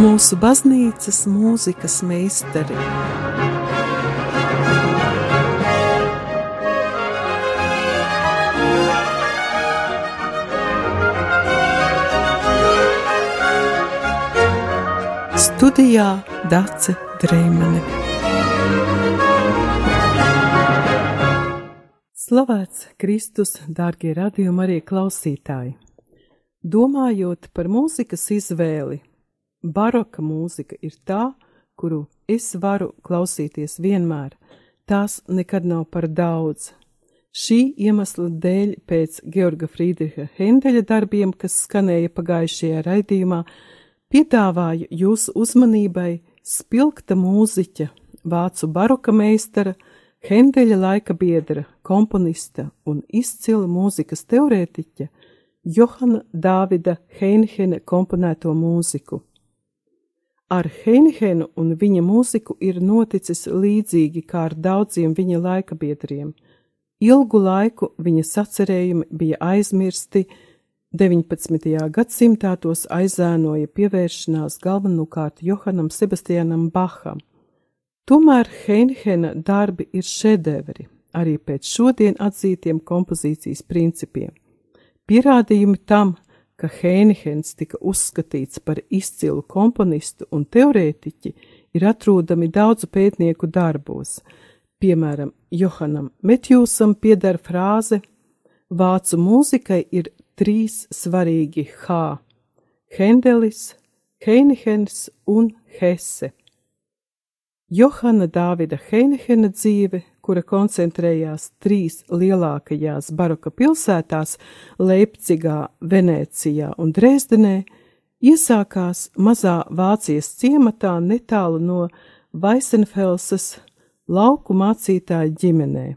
mūsu baznīcas mūzikas meistari. Studijā Dace Dreimane. Slavēts Kristus, dārgie radījumi arī klausītāji! Domājot par mūzikas izvēli, baroka mūzika ir tā, kuru es varu klausīties vienmēr. Tās nekad nav par daudz. Šī iemesla dēļ pēc Georga Friedricha Hendeļa darbiem, kas skanēja pagājušajā raidījumā, piedāvāju jūsu uzmanībai spilgta mūziķa, vācu baroka meistara, Hendeļa laika biedra, komponista un izcila mūzikas teorētiķa Johana Dāvida Heinhene komponēto mūziku. Ar Heinhenu un viņa mūziku ir noticis līdzīgi kā ar daudziem viņa laika biedriem. Ilgu laiku viņa sacerējumi bija aizmirsti, 19. gadsimtā tos aizēnoja pievēršanās galvenokārt Johanam Sebastianam Baham. Tomēr Heinhena darbi ir šedevri, arī pēc šodien atzītiem kompozīcijas principiem. Pierādījumi tam, ka Heinhens tika uzskatīts par izcilu komponistu un teorētiķi, ir atrodami daudzu pētnieku darbos. Piemēram, Johanam Metjūsam pieder frāze: Vācu mūzikai ir trīs svarīgi H - Hendelis, Heinihens un Hesse. Johana Dāvida Heinihena dzīve, kura koncentrējās trīs lielākajās baroka pilsētās - Leipcigā, Venecijā un Dresdenē, iesākās mazā Vācijas ciematā netālu no Vaisenfelsas lauku mācītāja ģimenē.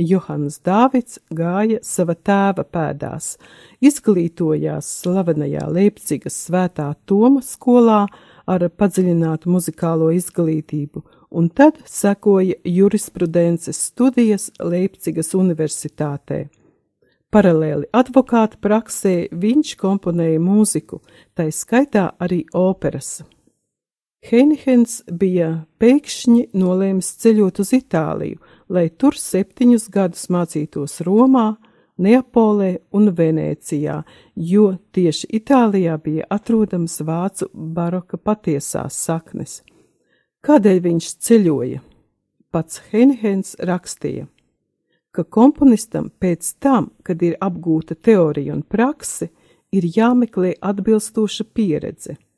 Johans Dāvids gāja sava tēva pēdās, izglītojās slavenajā Leipzigas svētā Toma skolā ar padziļinātu muzikālo izglītību, un tad sekoja jurisprudences studijas Leipzigas universitātē. Paralēli advokāta praksē viņš komponēja mūziku, tai skaitā arī operas. Heinhens bija pēkšņi nolēmis ceļot uz Itāliju, lai tur septiņus gadus mācītos Romā, Neapolē un Venēcijā, jo tieši Itālijā bija atrodams vācu baroka patiesās saknes. Kādēļ viņš ceļoja? Pats Heinhens rakstīja, ka komponistam pēc tam, kad ir apgūta teorija un prakse, ir jāmeklē atbilstoša pieredze –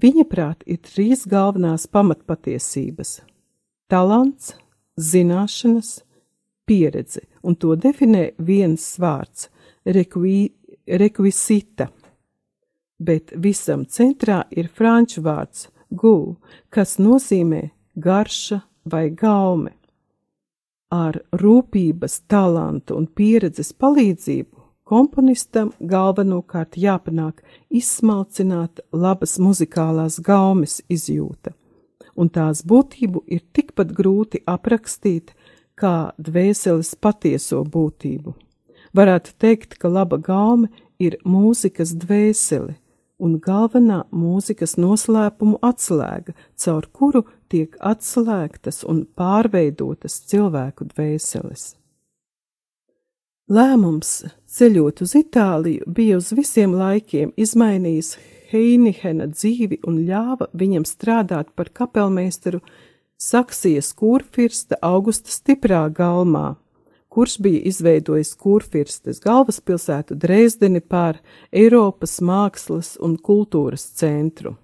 Viņa prāt ir trīs galvenās pamatpatiesības - talants, zināšanas, pieredze, un to definē viens vārds - rekvisita. Bet visam centrā ir franču vārds gul, kas nozīmē garša vai gaume. Ar rūpības, talantu un pieredzes palīdzību Komponistam galvenokārt jāpanāk izsmalcināt labas muzikālās gaumes izjūta, un tās būtību ir tikpat grūti aprakstīt kā dvēseles patieso būtību. Varētu teikt, ka laba gaume ir mūzikas dvēsele un galvenā mūzikas noslēpumu atslēga, caur kuru tiek atslēgtas un pārveidotas cilvēku dvēseles. Lēmums ceļot uz Itāliju bija uz visiem laikiem izmainījis Heinihena dzīvi un ļāva viņam strādāt par kapelmeistaru Saksijas kurfirsta Augusta stiprā galmā, kurš bija izveidojis kurfirstes galvaspilsētu Dresdeni pār Eiropas mākslas un kultūras centru.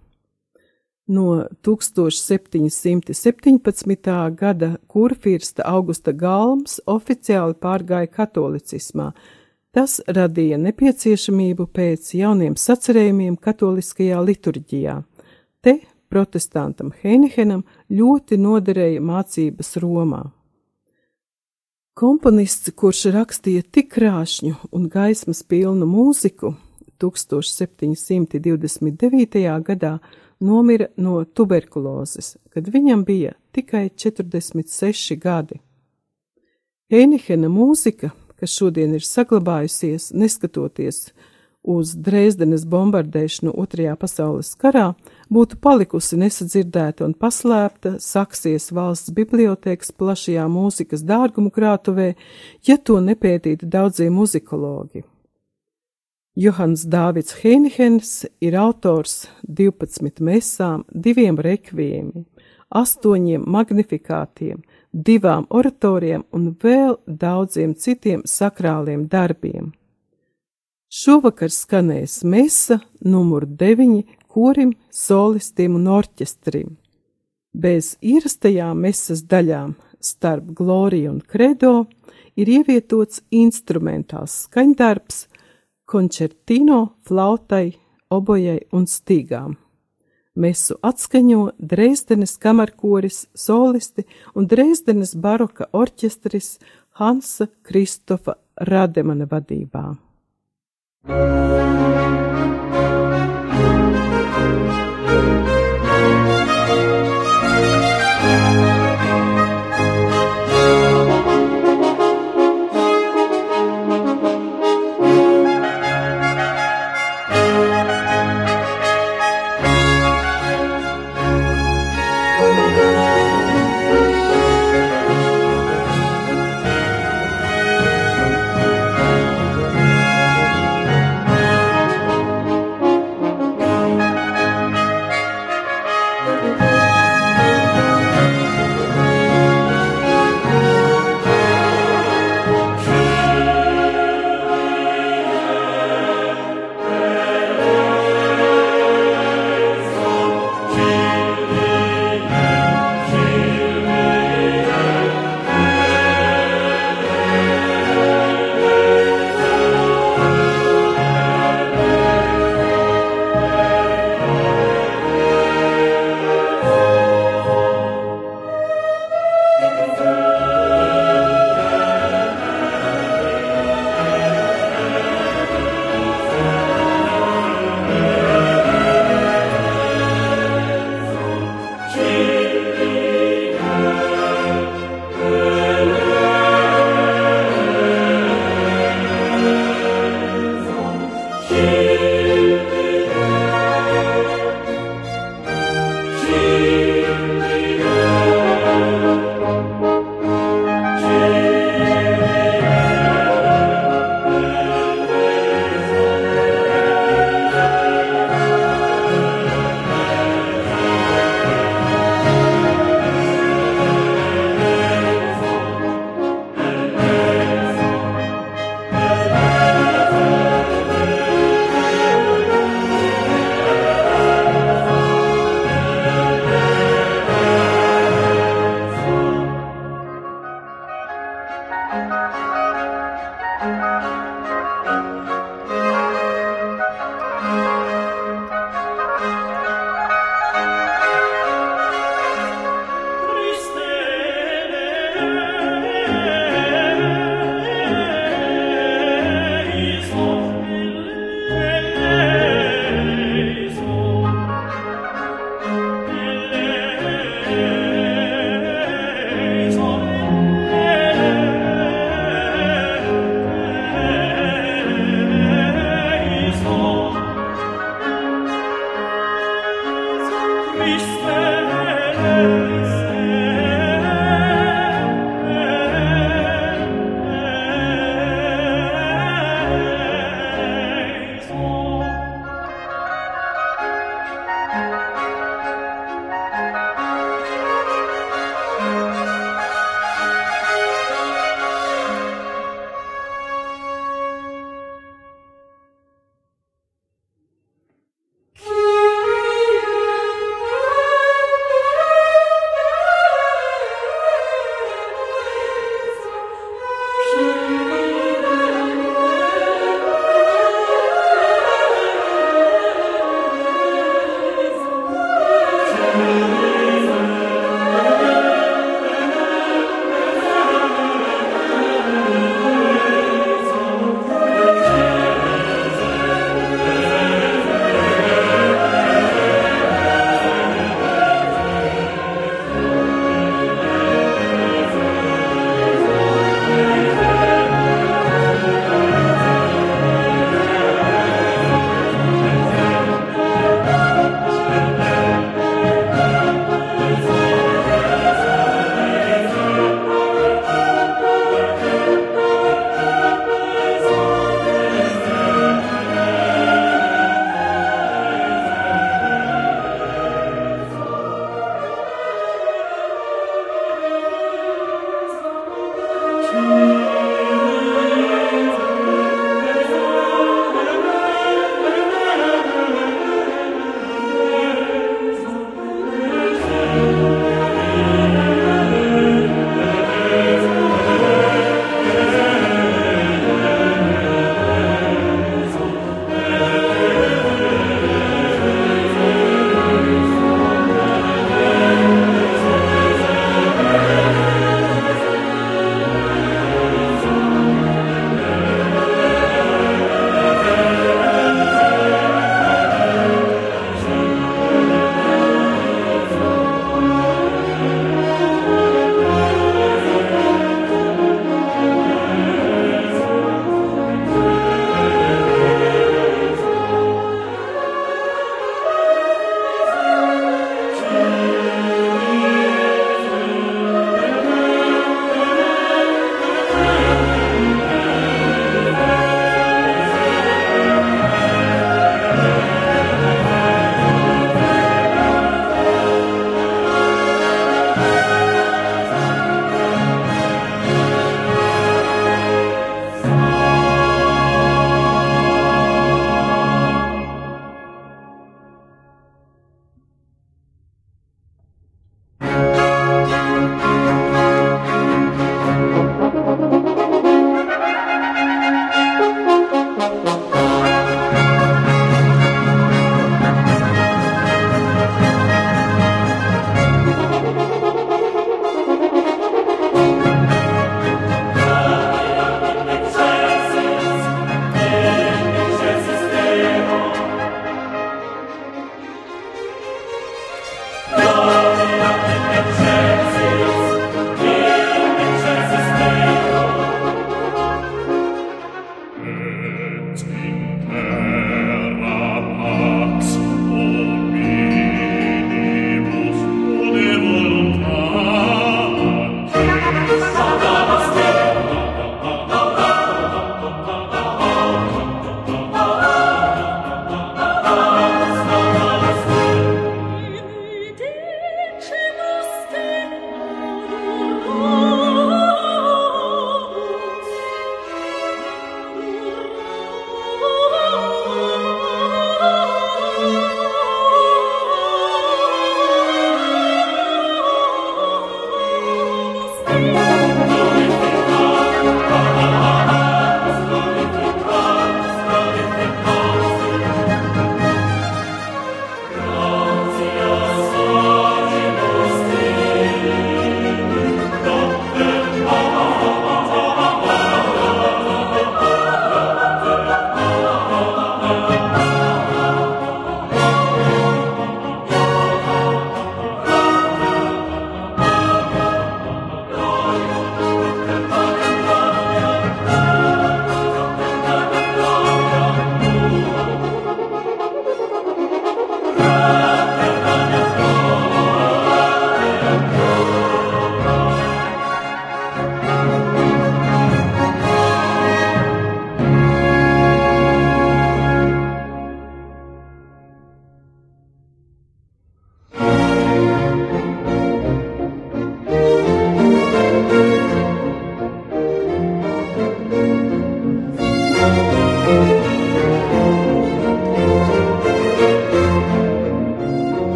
No 1717. gada kurfirsta Augusta Galms oficiāli pārgāja katolicismā. Tas radīja nepieciešamību pēc jauniem sacerējumiem katoliskajā liturģijā. Te protestantam Heinihenam ļoti noderēja mācības Romā. Komponists, kurš rakstīja tik krāšņu un gaismas pilnu mūziku, 1729. gadā nomira no tuberkulozes, kad viņam bija tikai 46 gadi. Heinihena mūzika, kas šodien ir saglabājusies, neskatoties uz Dresdenes bombardēšanu Otrajā pasaules karā, būtu palikusi nesadzirdēta un paslēpta Saksijas valsts bibliotēkas plašajā mūzikas dārgumu krātuvē, ja to nepētītu daudzie muzikologi. Johans Dāvids Heinihens ir autors 12 mesām, diviem rekvijiem, astoņiem magnifikātiem, divām oratorijām un vēl daudziem citiem sakrāliem darbiem. Šovakar skanēs mesa numur 9 korim, solistiem un orķestrim. Bez ierastajām mesas daļām starp gloriju un kredo ir ievietots instrumentāls skaņdarbs, koncertino, flautai, obojai un stīgām. Mesu atskaņo Dresdenes kamerkoris, solisti un Dresdenes baroka orķestris Hansa Kristofa Rademana vadībā.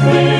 quickly.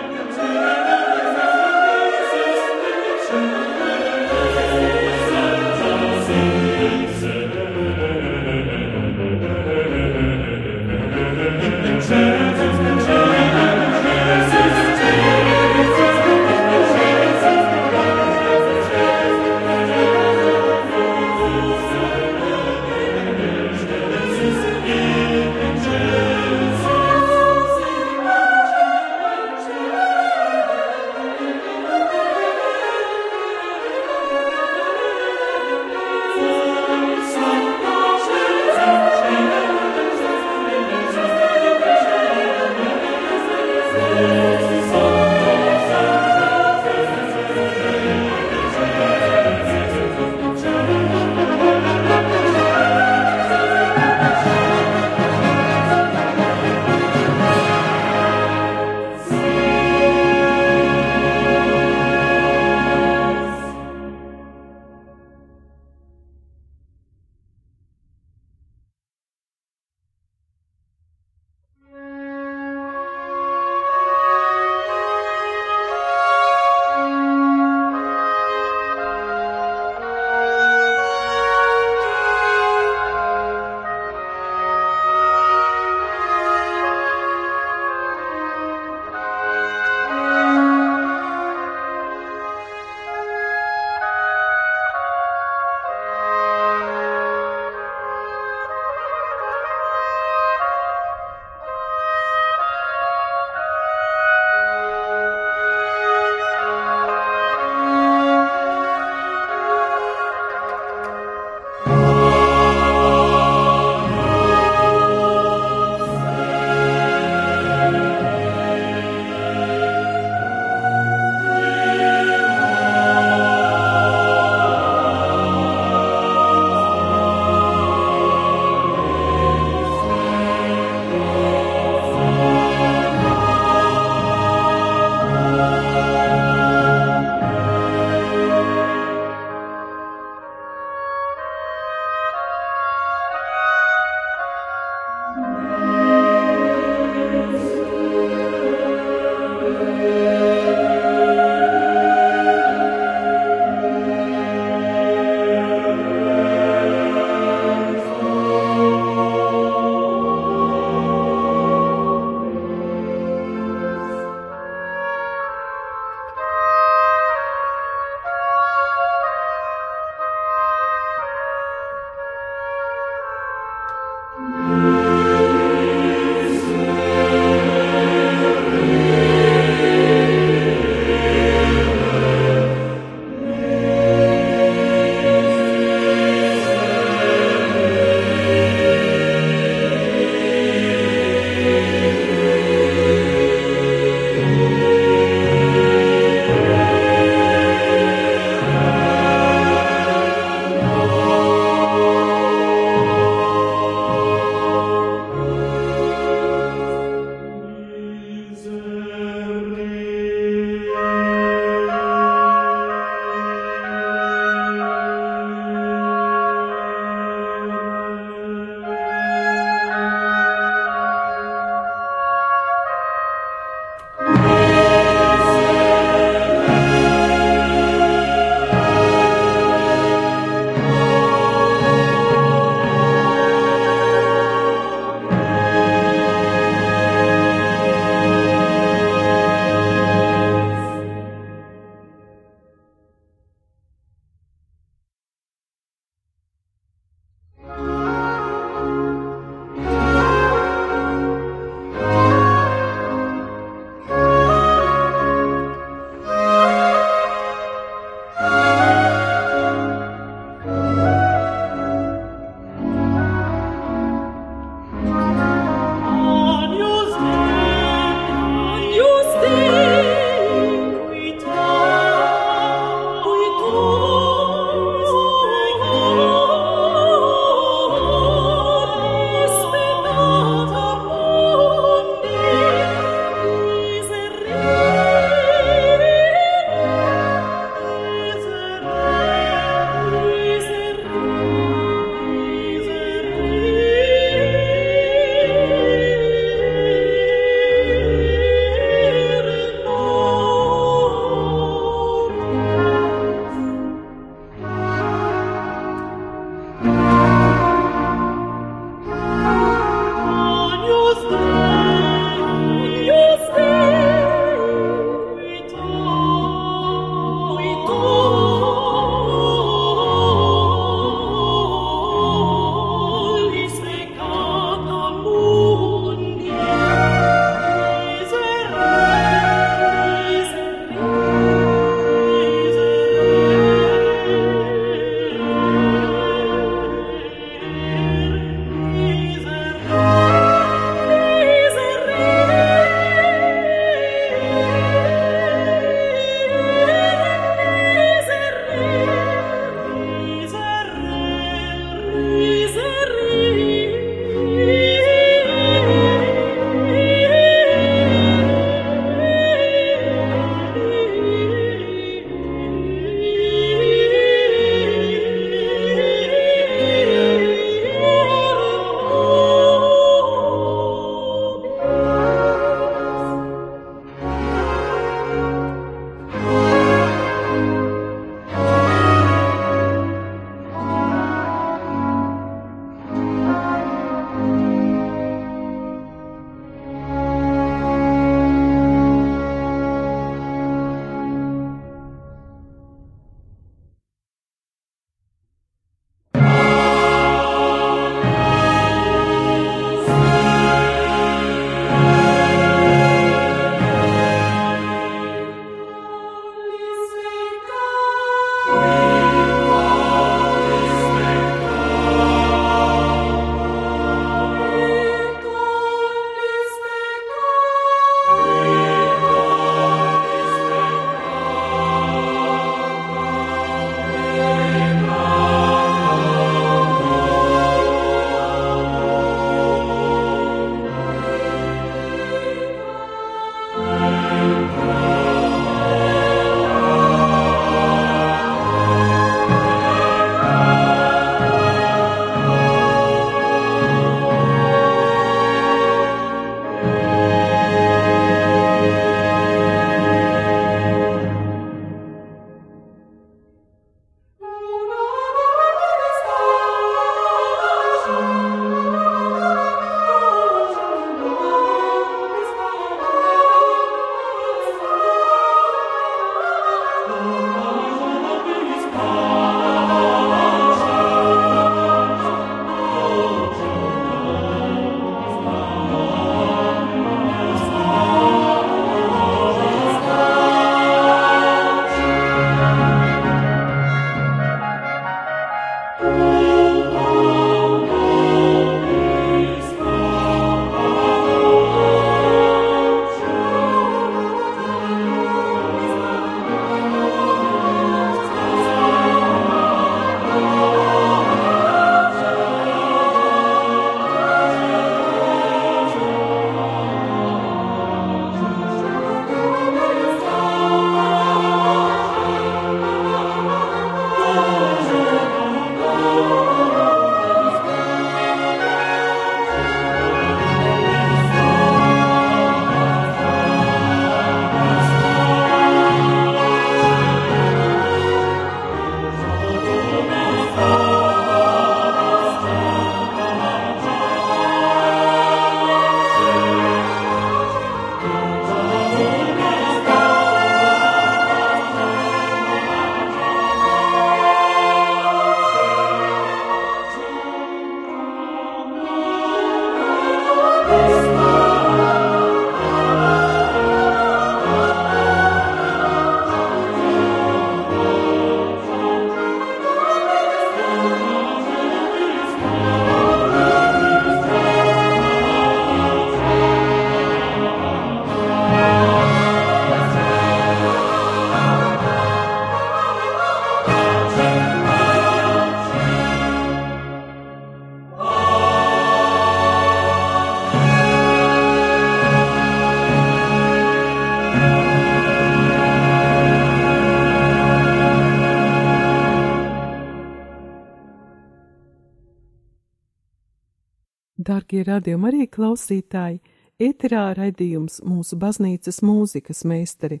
Dargie radījumi arī klausītāji, ēterā raidījums mūsu baznīcas mūzikas meistari.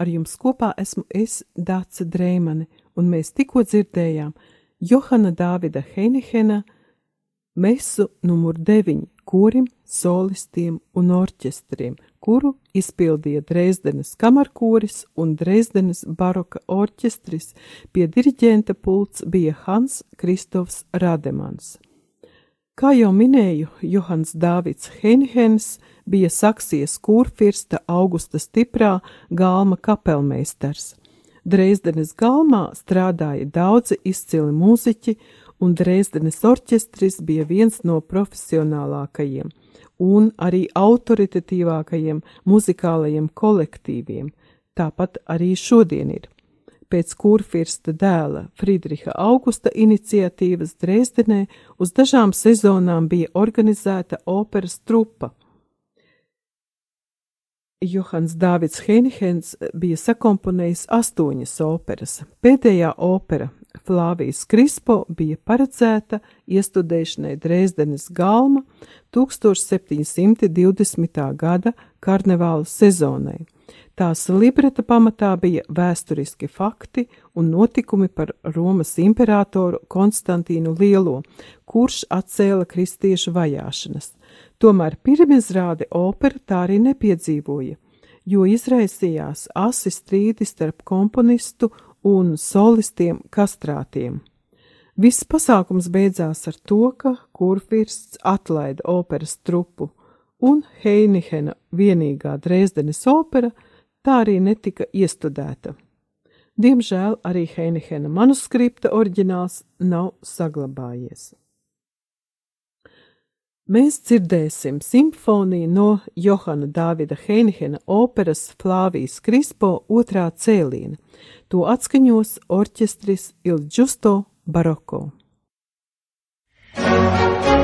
Ar jums kopā esmu es, Dāca Dreimane, un mēs tikko dzirdējām Johana Dāvida Heinihena mesu numur 9 korim, solistiem un orķestriem, kuru izpildīja Dresdenes kamarkoris un Dresdenes baroka orķestris, pie diriģenta pults bija Hans Kristofs Rademans. Kā jau minēju, Johans Dāvids Henhens bija Saksijas kurfirsta Augusta stiprā galma kapelmeistars. Dresdenes galmā strādāja daudzi izcili mūziķi, un Dresdenes orķestris bija viens no profesionālākajiem un arī autoritatīvākajiem muzikālajiem kolektīviem, tāpat arī šodien ir pēc kurfirsta dēla Friedriha Augusta iniciatīvas Dresdenē uz dažām sezonām bija organizēta operas trupa. Johans Dāvids Heinhens bija sakomponējis astoņas operas. Pēdējā opera, Flāvijas Krispo, bija paredzēta iestudēšanai Dresdenes galma 1720. gada karnevāla sezonai. Tās libreta pamatā bija vēsturiski fakti un notikumi par Romas imperatoru Konstantīnu Lielo, kurš atcēla kristiešu vajāšanas. Tomēr pirmizrāde opera tā arī nepiedzīvoja, jo izraisījās asi strīdi starp komponistu un solistiem kastrātiem. Viss pasākums beidzās ar to, ka kurfirsts atlaida operas trupu, un Heinihena vienīgā Dresdenes opera – tā arī netika iestudēta. Diemžēl arī Heinehena manuskripta oriģināls nav saglabājies. Mēs dzirdēsim simfoniju no Johana Dāvida Heinehena operas Flāvijas Krispo otrā cēliena. To atskaņos orķestris Il Giusto Baroko. Dārgie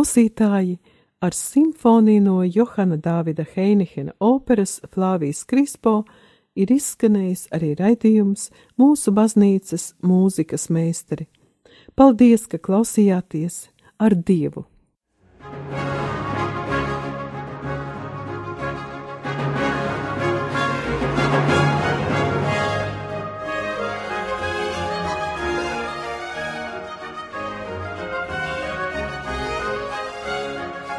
klausītāji, ar simfoniju no Johana Dāvida Heinihena operas Flāvijas Krispo ir izskanējis arī raidījums mūsu baznīcas mūzikas meistari. Paldies, ka klausījāties ar Dievu!